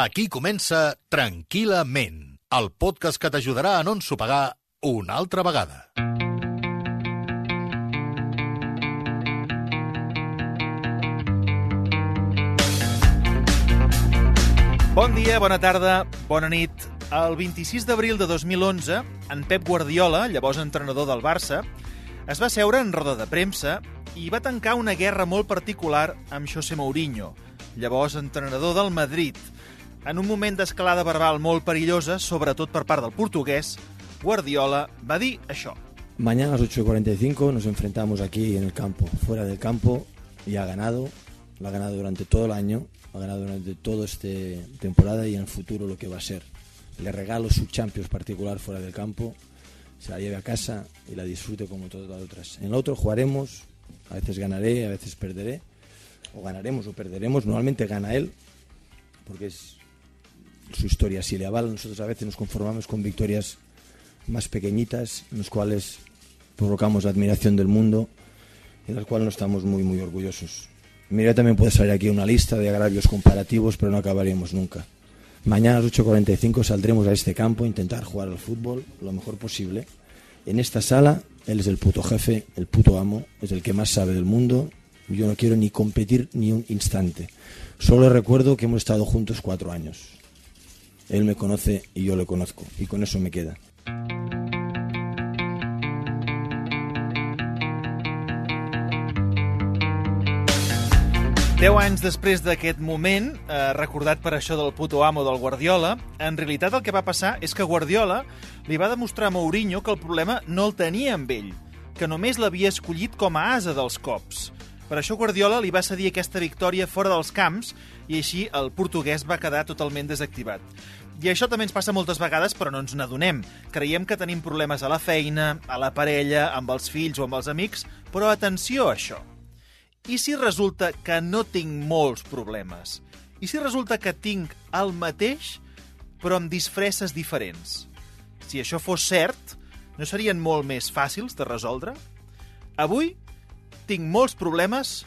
Aquí comença Tranquil·lament, el podcast que t'ajudarà a no ensopegar una altra vegada. Bon dia, bona tarda, bona nit. El 26 d'abril de 2011, en Pep Guardiola, llavors entrenador del Barça, es va seure en roda de premsa i va tancar una guerra molt particular amb José Mourinho, llavors entrenador del Madrid. En un moment d'escalada verbal molt perillosa, sobretot per part del portuguès, Guardiola va dir això. Mañana a las 8.45 nos enfrentamos aquí en el campo, fuera del campo, y ha ganado, lo ha ganado durante todo el año, ha ganado durante toda esta temporada y en el futuro lo que va a ser. Le regalo su Champions particular fuera del campo, se la lleve a casa y la disfrute como todas las otras. En el otro jugaremos, a veces ganaré, a veces perderé, o ganaremos o perderemos, normalmente gana él, porque es su historia. Si le avala, nosotros a veces nos conformamos con victorias más pequeñitas, en las cuales provocamos la admiración del mundo y de las cuales no estamos muy, muy orgullosos. Mira, también puede salir aquí una lista de agravios comparativos, pero no acabaríamos nunca. Mañana a las 8.45 saldremos a este campo a intentar jugar al fútbol lo mejor posible. En esta sala, él es el puto jefe, el puto amo, es el que más sabe del mundo. Yo no quiero ni competir ni un instante. Solo recuerdo que hemos estado juntos cuatro años. Él me conoce y yo le conozco, y con eso me queda. 10 anys després d'aquest moment, eh, recordat per això del puto amo del Guardiola, en realitat el que va passar és que Guardiola li va demostrar a Mourinho que el problema no el tenia amb ell, que només l'havia escollit com a asa dels cops. Per això Guardiola li va cedir aquesta victòria fora dels camps i així el portuguès va quedar totalment desactivat. I això també ens passa moltes vegades, però no ens n'adonem. Creiem que tenim problemes a la feina, a la parella, amb els fills o amb els amics, però atenció a això. I si resulta que no tinc molts problemes? I si resulta que tinc el mateix, però amb disfresses diferents? Si això fos cert, no serien molt més fàcils de resoldre? Avui tinc molts problemes,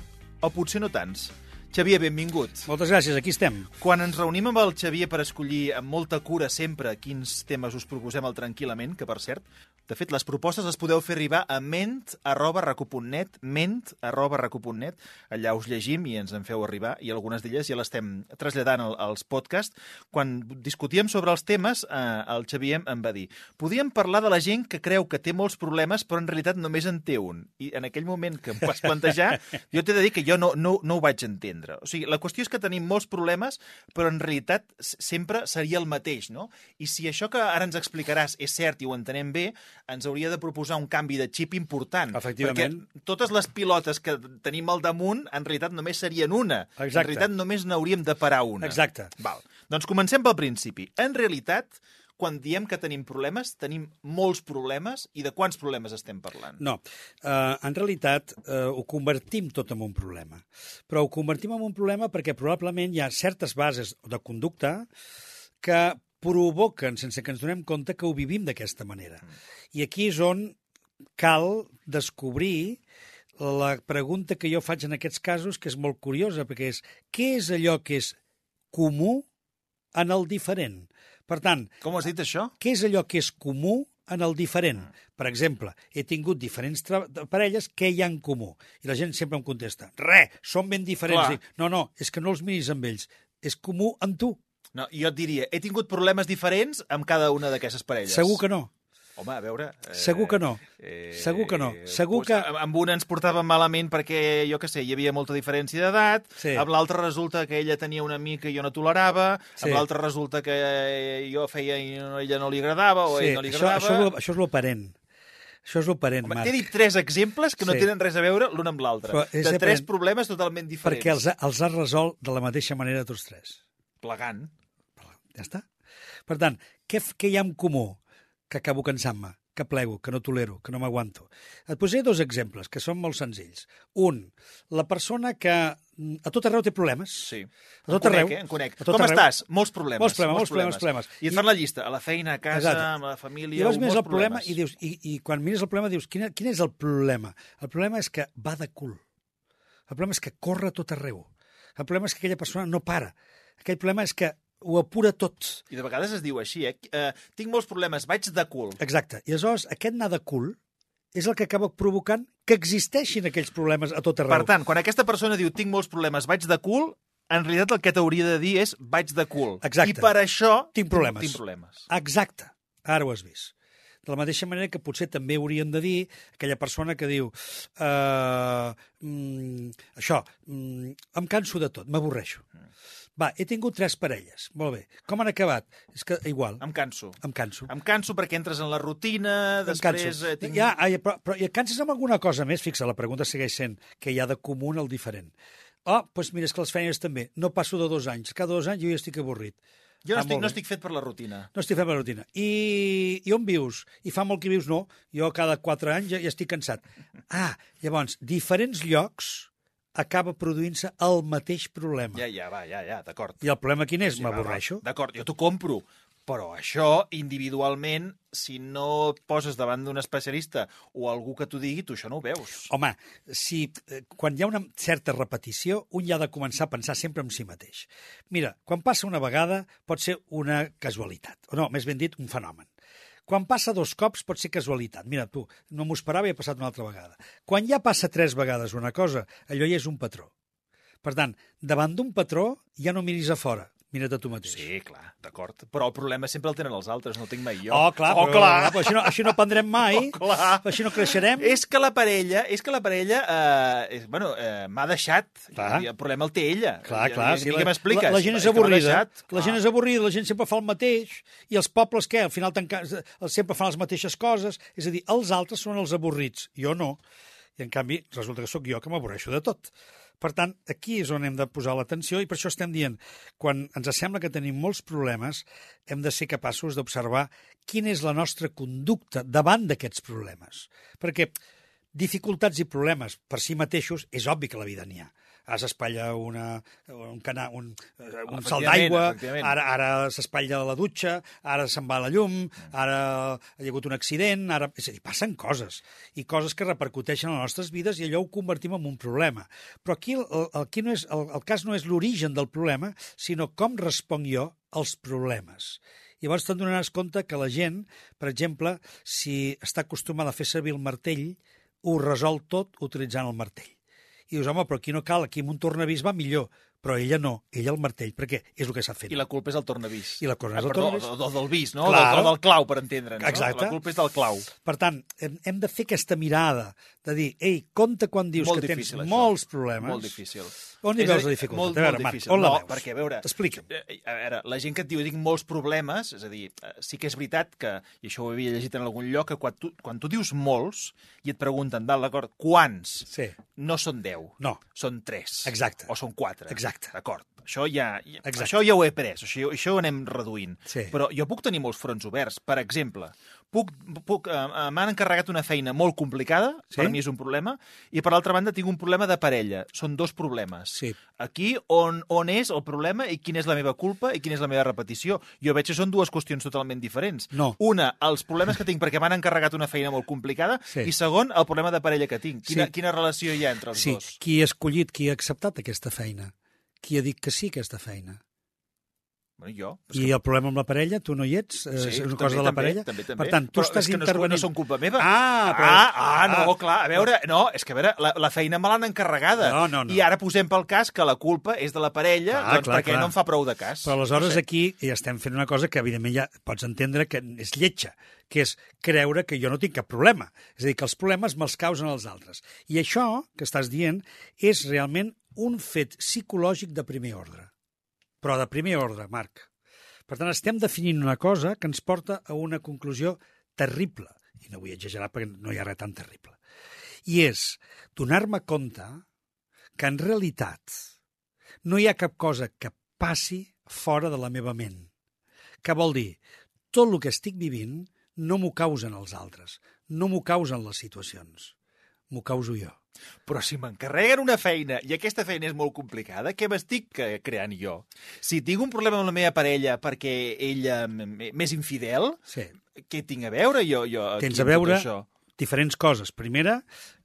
o potser no tants. Xavier, benvingut. Moltes gràcies, aquí estem. Quan ens reunim amb el Xavier per escollir amb molta cura sempre quins temes us proposem al Tranquil·lament, que per cert, de fet, les propostes les podeu fer arribar a ment arroba recu.net, ment arroba recu.net, allà us llegim i ens en feu arribar, i algunes d'elles ja l'estem traslladant al, als podcasts. Quan discutíem sobre els temes, eh, el Xavier em va dir podíem parlar de la gent que creu que té molts problemes, però en realitat només en té un. I en aquell moment que em vas plantejar, jo t'he de dir que jo no, no, no ho vaig entendre. O sigui, la qüestió és que tenim molts problemes, però en realitat sempre seria el mateix, no? I si això que ara ens explicaràs és cert i ho entenem bé, ens hauria de proposar un canvi de xip important. Efectivament. Perquè totes les pilotes que tenim al damunt, en realitat només serien una. En Exacte. realitat només n'hauríem de parar una. Exacte. Val. Doncs comencem pel principi. En realitat, quan diem que tenim problemes, tenim molts problemes i de quants problemes estem parlant? No, uh, en realitat uh, ho convertim tot en un problema. Però ho convertim en un problema perquè probablement hi ha certes bases de conducta que provoquen, sense que ens donem compte, que ho vivim d'aquesta manera. I aquí és on cal descobrir la pregunta que jo faig en aquests casos, que és molt curiosa, perquè és què és allò que és comú en el diferent? Per tant, Com has dit això? què és allò que és comú en el diferent? Per exemple, he tingut diferents parelles, què hi ha en comú? I la gent sempre em contesta, res, són ben diferents. Dic, no, no, és que no els miris amb ells, és comú amb tu. No, jo et diria, he tingut problemes diferents amb cada una d'aquestes parelles. Segur que no. Home, a veure... Eh, Segur que no. Segur que no. Segur que- Amb una ens portàvem malament perquè, jo que sé, hi havia molta diferència d'edat, Sí. amb l'altra resulta que ella tenia una amica i jo no tolerava, Sí. amb l'altra resulta que jo feia i no- ella no li agradava, o Sí, ell no li això, agradava... això, és lo, això és l'aparent. Això és l'aparent, Marc. T'he dit tres exemples que no Sí. tenen res a veure l'un amb l'altre. De tres aparent. problemes totalment diferents. Perquè els, els has resolt de la mateixa manera tots tres. Plegant. Ja està. Per tant, què, què hi ha en comú? Que acabo cansant-me, que plego, que no tolero, que no m'aguanto. Et posaré dos exemples, que són molt senzills. Un, la persona que mm, a tot arreu té problemes. Sí. A tot em conec, arreu. eh? Conec. A tot Com arreu. estàs? Molts problemes. Molts problemes, molts problemes, problemes. I et fan la llista. A la feina, a casa, Exacte. amb la família... I llavors mires el problema i dius, i, i quan mires el problema dius, quin, quin és el problema? El problema és que va de cul. El problema és que corre a tot arreu. El problema és que aquella persona no para. Aquell problema és que ho apura tot. I de vegades es diu així, eh? eh tinc molts problemes, vaig de cul. Exacte. I aleshores, aquest anar de cul és el que acaba provocant que existeixin aquells problemes a tot arreu. Per tant, quan aquesta persona diu tinc molts problemes, vaig de cul, en realitat el que t'hauria de dir és vaig de cul. Exacte. I per això Tinc problemes. Tinc problemes. Exacte. Ara ho has vist. De la mateixa manera que potser també haurien de dir aquella persona que diu uh, mm, això, mm, em canso de tot, m'avorreixo. Va, he tingut tres parelles. Molt bé. Com han acabat? És que igual. Em canso. Em canso. Em canso perquè entres en la rutina, Em després... canso. Eh, tinc... Ja, ai, però, però i et canses amb alguna cosa més? Fixa, la pregunta segueix sent que hi ha de comú en el diferent. Oh, doncs mira, és que les feines també. No passo de dos anys. Cada dos anys jo ja estic avorrit. Jo no Ah, estic, no estic fet per la rutina. No estic fent la rutina. I, I on vius? I fa molt que vius? No. Jo cada quatre anys ja, ja estic cansat. Ah, llavors, diferents llocs acaba produint-se el mateix problema. Ja, ja, va, ja, ja, d'acord. I el problema quin és? Va, M'avorreixo. D'acord, jo t'ho compro. Però això, individualment, si no et poses davant d'un especialista o algú que t'ho digui, tu això no ho veus. Home, si, eh, quan hi ha una certa repetició, un ja ha de començar a pensar sempre en si mateix. Mira, quan passa una vegada pot ser una casualitat, o no, més ben dit, un fenomen. Quan passa dos cops pot ser casualitat. Mira, tu, no m'ho esperava i ha passat una altra vegada. Quan ja passa tres vegades una cosa, allò ja és un patró. Per tant, davant d'un patró ja no miris a fora, mira't a tu mateix. Sí, clar, d'acord. Però el problema sempre el tenen els altres, no el tinc mai jo. Oh, clar, oh, però, clar. però així, no, així no aprendrem mai, Oh, clar. així no creixerem. És que la parella, és que la parella, eh, és, bueno, eh, m'ha deixat. Clar. I el problema el té ella. Clar, I- clar. I, sí, què m'expliques? La, la gent és avorrida. deixat, la gent és avorrida, la gent sempre fa el mateix. I els pobles, què? Al final tanca... sempre fan les mateixes coses. És a dir, els altres són els avorrits. Jo no. I, en canvi, resulta que sóc jo que m'avorreixo de tot. Per tant, aquí és on hem de posar l'atenció i per això estem dient, quan ens sembla que tenim molts problemes, hem de ser capaços d'observar quina és la nostra conducta davant d'aquests problemes. Perquè dificultats i problemes per si mateixos és obvi que la vida n'hi ha. Ara s'espatlla una, un, cana, un, eh, un salt d'aigua, ara, ara s'espatlla la dutxa, ara se'n va la llum, ara hi ha hagut un accident, ara... És a dir, passen coses, i coses que repercuteixen en les nostres vides i allò ho convertim en un problema. Però aquí el, el, aquí no és, el, el cas no és l'origen del problema, sinó com responc jo als problemes. Llavors te'n donaràs compte que la gent, per exemple, si està acostumada a fer servir el martell, ho resol tot utilitzant el martell. I dius, home, però aquí no cal, aquí amb un tornavís va millor. Però ella no, ella el martell, perquè és el que s'ha fet. I la culpa és el tornavís. I la culpa és Ah, el perdó, tornavís. o- o del vis, no? Clar. Del, o del clau, per entendre'ns. Exacte. No? La culpa és del clau. Per tant, hem, hem de fer aquesta mirada de dir, ei, compte quan dius Molt que tens difícil, això. molts problemes. Molt difícil. On hi És veus dir, la dificultat? Molt, a veure, molt Marc, difícil. on la no, veus? perquè, a veure... Explica'm. eh, A veure, la gent que et diu tinc molts problemes, és a dir, eh, sí que és veritat que, i això ho havia llegit en algun lloc, que quan tu, quan tu dius molts i et pregunten, d'acord, quants? Sí. No són 10, No. són 3. Exacte. O són 4. Exacte. D'acord. Això ja, ja, Exacte. això ja ho he pres, això, això ho anem reduint. Sí. Però jo puc tenir molts fronts oberts. Per exemple, puc, puc, eh, eh, m'han encarregat una feina molt complicada, Sí. per mi és un problema, i per l'altra banda tinc un problema de parella. Són dos problemes. Sí. Aquí on, on és el problema i quina és la meva culpa i quina és la meva repetició. Jo veig que són dues qüestions totalment diferents. No. Una, els problemes que tinc perquè m'han encarregat una feina molt complicada Sí. i segon, el problema de parella que tinc. Quina, Sí. quina relació hi ha entre els Sí, dos? qui ha escollit, qui ha acceptat aquesta feina? Qui ha dit que sí a aquesta feina? Bueno, jo. I el problema amb la parella, tu no hi ets? Eh, és una també, cosa de la també, parella? També, també. Per tant, tu Però estàs és que no intervenint... No són culpa meva. Ah, però... Ah, ah, no, clar, a veure, no, és que a veure, la, la feina me l'han encarregada. No, no, no. I ara posem pel cas que la culpa és de la parella, Clar, doncs clar, perquè clar. no em fa prou de cas. Però aleshores no sé. aquí ja estem fent una cosa que evidentment ja pots entendre que és lletja, que és creure que jo no tinc cap problema. És a dir, que els problemes me'ls causen els altres. I això que estàs dient és realment un fet psicològic de primer ordre. Però de primer ordre, Marc. Per tant, estem definint una cosa que ens porta a una conclusió terrible. I no vull exagerar perquè no hi ha res tan terrible. I és donar-me compte que en realitat no hi ha cap cosa que passi fora de la meva ment. Què vol dir? Tot el que estic vivint no m'ho causen els altres, no m'ho causen les situacions, m'ho causo jo. Però si m'encarreguen una feina i aquesta feina és molt complicada, què m'estic eh, creant jo? Si tinc un problema amb la meva parella perquè ella m'és infidel, Sí. què tinc a veure jo, jo Tens a veure, això? diferents coses. Primera,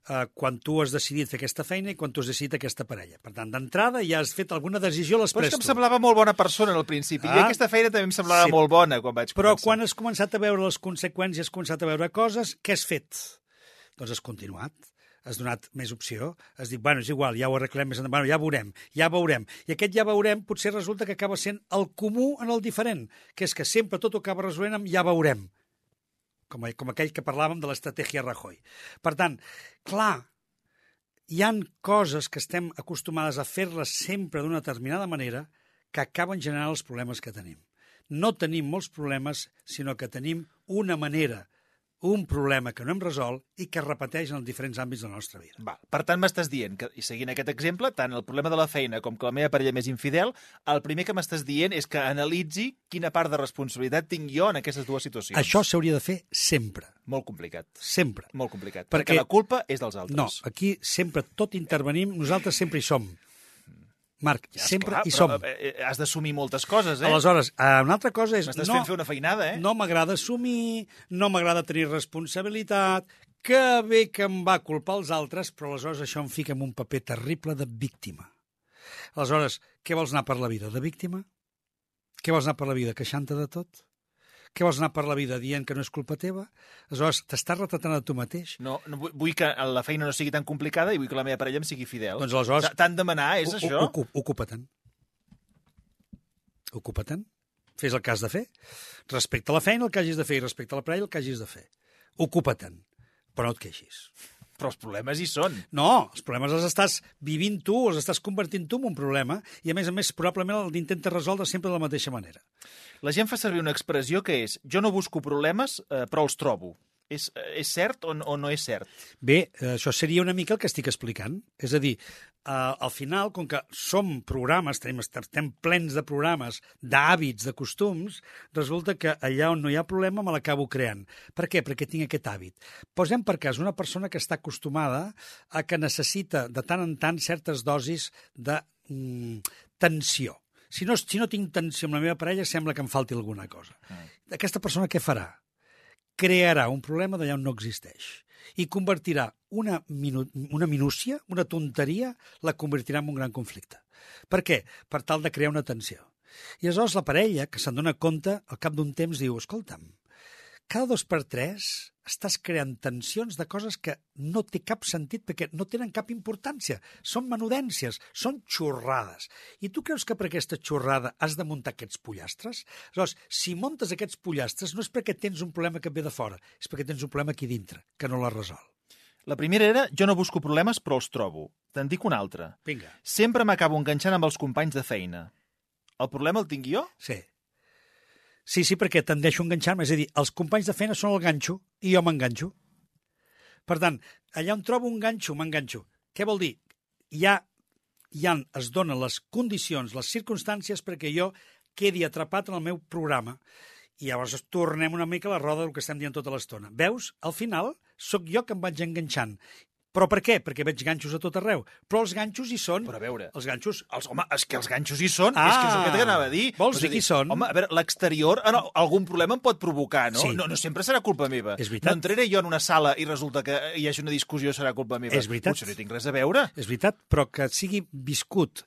eh, quan tu has decidit fer aquesta feina i quan tu has decidit aquesta parella. Per tant, d'entrada ja has fet alguna decisió a Però és que em semblava molt bona persona al principi. Ah, I aquesta feina també em semblava Sí. molt bona quan vaig Però començar. quan has començat a veure les conseqüències, has començat a veure coses, què has fet? Doncs has continuat, has donat més opció, has dit, bueno, és igual, ja ho arreglem més endavant, bueno, ja veurem, ja veurem. I aquest ja veurem potser resulta que acaba sent el comú en el diferent, que és que sempre tot ho acaba resolent amb ja veurem, com, com aquell que parlàvem de l'estratègia Rajoy. Per tant, clar, hi han coses que estem acostumades a fer-les sempre d'una determinada manera que acaben generant els problemes que tenim. No tenim molts problemes, sinó que tenim una manera, un problema que no hem resolt i que es repeteix en els diferents àmbits de la nostra vida. Va, per tant, m'estàs dient que, i seguint aquest exemple, tant el problema de la feina com que la meva parella m'és infidel, el primer que m'estàs dient és que analitzi quina part de responsabilitat tinc jo en aquestes dues situacions. Això s'hauria de fer sempre, Molt complicat. sempre. Molt complicat. Perquè- Perquè, la culpa és dels altres. No, aquí sempre tot intervenim, nosaltres sempre hi som. Marc, Ja, sempre esclar, hi però, som. eh, eh, has d'assumir moltes coses, eh? Aleshores, eh, una altra cosa és... M'estàs no, fent fer una feinada, eh? no m'agrada assumir, no m'agrada tenir responsabilitat, que bé que em va culpar els altres, però aleshores això em fica en un paper terrible de víctima. Aleshores, què vols anar per la vida? De víctima? Què vols anar per la vida? Queixant-te de tot? Què vols anar per la vida dient que no és culpa teva? Aleshores, t'estàs retratant a tu mateix? No, no vull, que la feina no sigui tan complicada i vull que la meva parella em sigui fidel. Doncs aleshores- T'han de demanar, és això? Ocupa-te'n. Ocupa-te'n. Fes el que has de fer. Respecte a la feina el que hagis de fer i respecte a la parella el que hagis de fer. Ocupa-te'n. Però no et queixis. Però els problemes hi són. No, els problemes els estàs vivint tu, els estàs convertint tu en un problema i, a més a més, probablement el intentes resoldre sempre de la mateixa manera. La gent fa servir una expressió que és jo no busco problemes, eh, però els trobo. És, és cert o, o no és cert? Bé, això seria una mica el que estic explicant. És a dir, eh, al final, com que som programes, tenim, estem plens de programes, d'hàbits, de costums, resulta que allà on no hi ha problema me l'acabo creant. Per què? Perquè tinc aquest hàbit. Posem per cas una persona que està acostumada a que necessita de tant en tant certes dosis de mm, tensió. Si no, si no tinc tensió amb la meva parella, sembla que em falti alguna cosa. Aquesta persona què farà? Crearà un problema d'allà on no existeix i convertirà una, minu una minúcia, una tonteria, la convertirà en un gran conflicte. Per què? Per tal de crear una tensió. I aleshores la parella, que se'n dona compte, al cap d'un temps diu, escolta'm, cada dos per tres estàs creant tensions de coses que no té cap sentit perquè no tenen cap importància. Són menudències, són xorrades. I tu creus que per aquesta xorrada has de muntar aquests pollastres? Aleshores, si muntes aquests pollastres no és perquè tens un problema que ve de fora, és perquè tens un problema aquí dintre, que no l'has resolt. La primera era jo no busco problemes, però els trobo. Te'n dic una altra. Vinga. Sempre m'acabo enganxant amb els companys de feina. El problema el tinc jo? Sí. Sí, sí, perquè tendeixo a enganxar-me. És a dir, els companys de feina són el ganxo i jo m'enganxo. Per tant, allà on trobo un ganxo, m'enganxo. Què vol dir? Ja, ja es donen les condicions, les circumstàncies perquè jo quedi atrapat en el meu programa. I llavors tornem una mica a la roda del que estem dient tota l'estona. Veus? Al final, sóc jo que em vaig enganxant. Però per què? Perquè veig ganxos a tot arreu. Però els ganxos hi són. Però a veure... Els ganxos... Els, home, és que els ganxos hi són, Ah! és que és el que t'anava a dir. Vols És a dir qui són? Home, a veure, l'exterior ah, no, algun problema em pot provocar, no? Sí. no? No sempre serà culpa meva. És veritat. No entraré jo en una sala i resulta que hi hagi una discussió serà culpa meva. És veritat. Potser no hi tinc res a veure. És veritat, però que sigui viscut,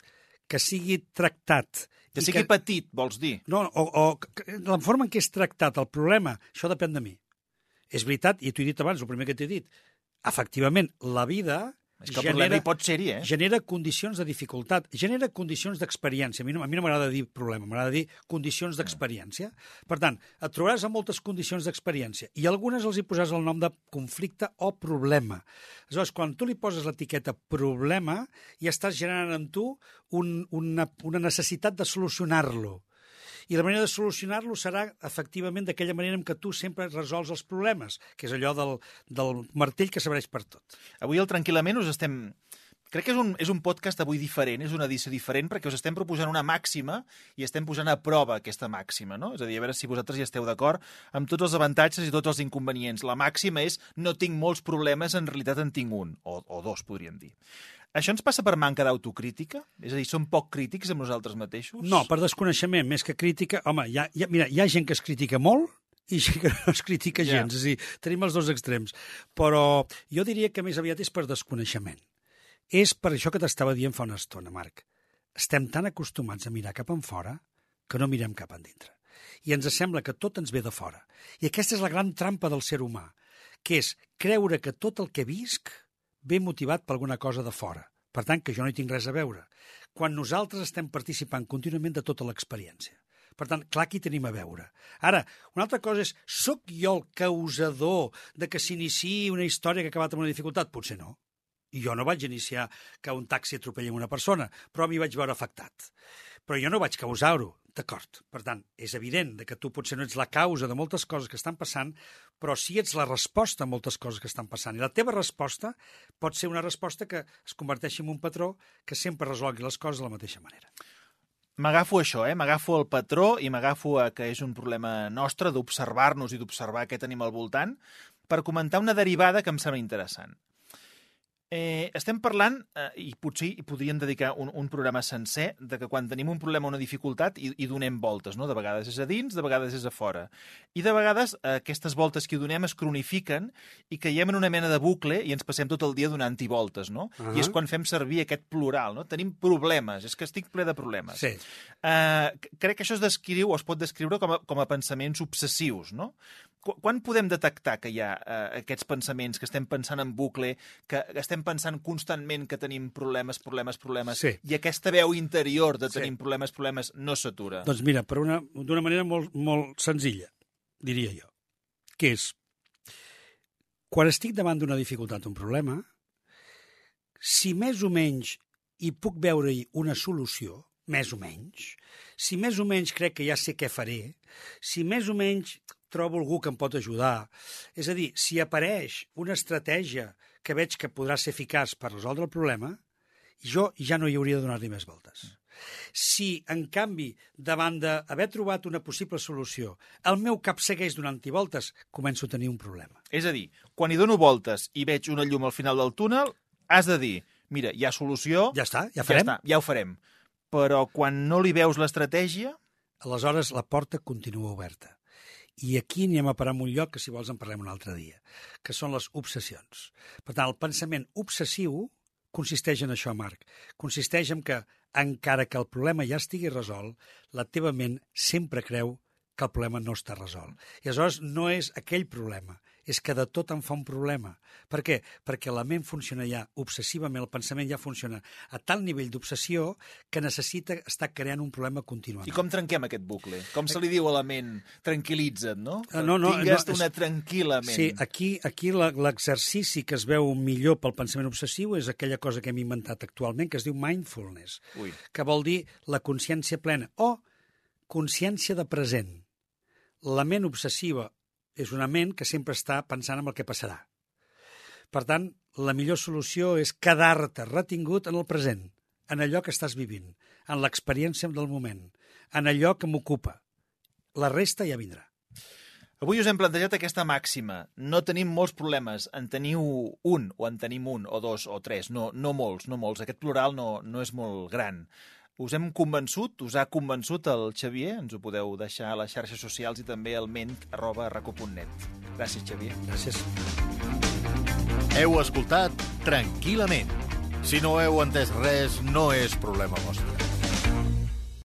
que sigui tractat... Que sigui petit, vols dir. No, o, o que- la forma en què és tractat el problema, això depèn de mi. És veritat, i t'ho he dit abans, el primer que t'he dit. Efectivament, la vida És que el hi pot ser-hi, eh? genera condicions de dificultat, genera condicions d'experiència. A mi no, a mi no m'agrada dir problema, m'agrada dir condicions d'experiència. Per tant, et trobaràs amb moltes condicions d'experiència i algunes els hi posaràs el nom de conflicte o problema. Aleshores, quan tu li poses l'etiqueta problema, ja estàs generant en tu un, una, una necessitat de solucionar-lo. I la manera de solucionar-lo serà, efectivament, d'aquella manera en què tu sempre resols els problemes, que és allò del, del martell que s'abreix per tot. Avui al Tranquil·lament us estem... Crec que és un, és un podcast avui diferent, és una edició diferent, perquè us estem proposant una màxima i estem posant a prova aquesta màxima, no? És a dir, a veure si vosaltres hi esteu d'acord amb tots els avantatges i tots els inconvenients. La màxima és no tinc molts problemes, en realitat en tinc un, o, o dos, podríem dir. Això ens passa per manca d'autocrítica? És a dir, som poc crítics amb nosaltres mateixos? No, per desconeixement, més que crítica... Home, hi ha, hi ha, mira, hi ha gent que es critica molt i gent que no es critica gens. És a dir, tenim els dos extrems. Però jo diria que més aviat és per desconeixement. És per això que t'estava dient fa una estona, Marc. Estem tan acostumats a mirar cap en fora que no mirem cap endintre. I ens sembla que tot ens ve de fora. I aquesta és la gran trampa del ser humà, que és creure que tot el que visc ve motivat per alguna cosa de fora. Per tant, que jo no hi tinc res a veure. Quan nosaltres estem participant contínuament de tota l'experiència. Per tant, clar que hi tenim a veure. Ara, una altra cosa és, sóc jo el causador de que s'iniciï una història que ha acabat amb una dificultat? Potser no. I jo no vaig iniciar que un taxi atropelli una persona, però m'hi vaig veure afectat. Però jo no vaig causar-ho, d'acord. Per tant, és evident de que tu potser no ets la causa de moltes coses que estan passant, però sí ets la resposta a moltes coses que estan passant. I la teva resposta pot ser una resposta que es converteixi en un patró que sempre resolgui les coses de la mateixa manera. M'agafo això, eh? m'agafo al patró i m'agafo a que és un problema nostre d'observar-nos i d'observar què tenim al voltant per comentar una derivada que em sembla interessant. Eh, estem parlant, eh, i potser hi podríem dedicar un, un programa sencer, de que quan tenim un problema o una dificultat hi, hi donem voltes, no? de vegades és a dins, de vegades és a fora. I de vegades eh, aquestes voltes que hi donem es cronifiquen i caiem en una mena de bucle i ens passem tot el dia donant-hi voltes, no? Uh. -huh. I és quan fem servir aquest plural, no? Tenim problemes, és que estic ple de problemes. Sí. Uh, crec que això es descriu o es pot descriure com a, com a pensaments obsessius, no? Qu quan podem detectar que hi ha uh, aquests pensaments, que estem pensant en bucle, que estem pensant constantment que tenim problemes, problemes, problemes, Sí. i aquesta veu interior de Sí. tenim problemes, problemes, no s'atura? Doncs mira, d'una manera molt, molt senzilla, diria jo, que és, quan estic davant d'una dificultat, un problema, si més o menys hi puc veure-hi una solució, més o menys, si més o menys crec que ja sé què faré, si més o menys trobo algú que em pot ajudar, és a dir, si apareix una estratègia que veig que podrà ser eficaç per resoldre el problema, jo ja no hi hauria de donar-li més voltes. Si, en canvi, davant d'haver trobat una possible solució, el meu cap segueix donant-hi voltes, començo a tenir un problema. És a dir, quan hi dono voltes i veig una llum al final del túnel, has de dir, mira, hi ha solució, Ja està, ja farem. ja, està, ja ho farem. Però quan no li veus l'estratègia, Aleshores, la porta continua oberta. I aquí anem a parar en un lloc que, si vols, en parlem un altre dia, que són les obsessions. Per tant, el pensament obsessiu consisteix en això, Marc. Consisteix en que, encara que el problema ja estigui resolt, la teva ment sempre creu que el problema no està resolt. I aleshores no és aquell problema, és que de tot en fa un problema. Per què? Perquè la ment funciona ja obsessivament, el pensament ja funciona a tal nivell d'obsessió que necessita estar creant un problema contínuament. I com trenquem aquest bucle? Com se li diu a la ment? Tranquil·litza't, no? Ah, no, no, Tingues no, és- una tranquil·la ment. Sí, aquí, aquí l'exercici que es veu millor pel pensament obsessiu és aquella cosa que hem inventat actualment, que es diu mindfulness, Ui. que vol dir la consciència plena o consciència de present. La ment obsessiva és una ment que sempre està pensant en el que passarà. Per tant, la millor solució és quedar-te retingut en el present, en allò que estàs vivint, en l'experiència del moment, en allò que m'ocupa. La resta ja vindrà. Avui us hem plantejat aquesta màxima. No tenim molts problemes. En teniu un, o en tenim un, o dos, o tres. No, no molts, no molts. Aquest plural no, no és molt gran. Us hem convençut, us ha convençut el Xavier, ens ho podeu deixar a les xarxes socials i també al ment arroba raco.net. Gràcies, Xavier. Gràcies. Heu escoltat Tranquil·lament. Si no heu entès res, no és problema vostre.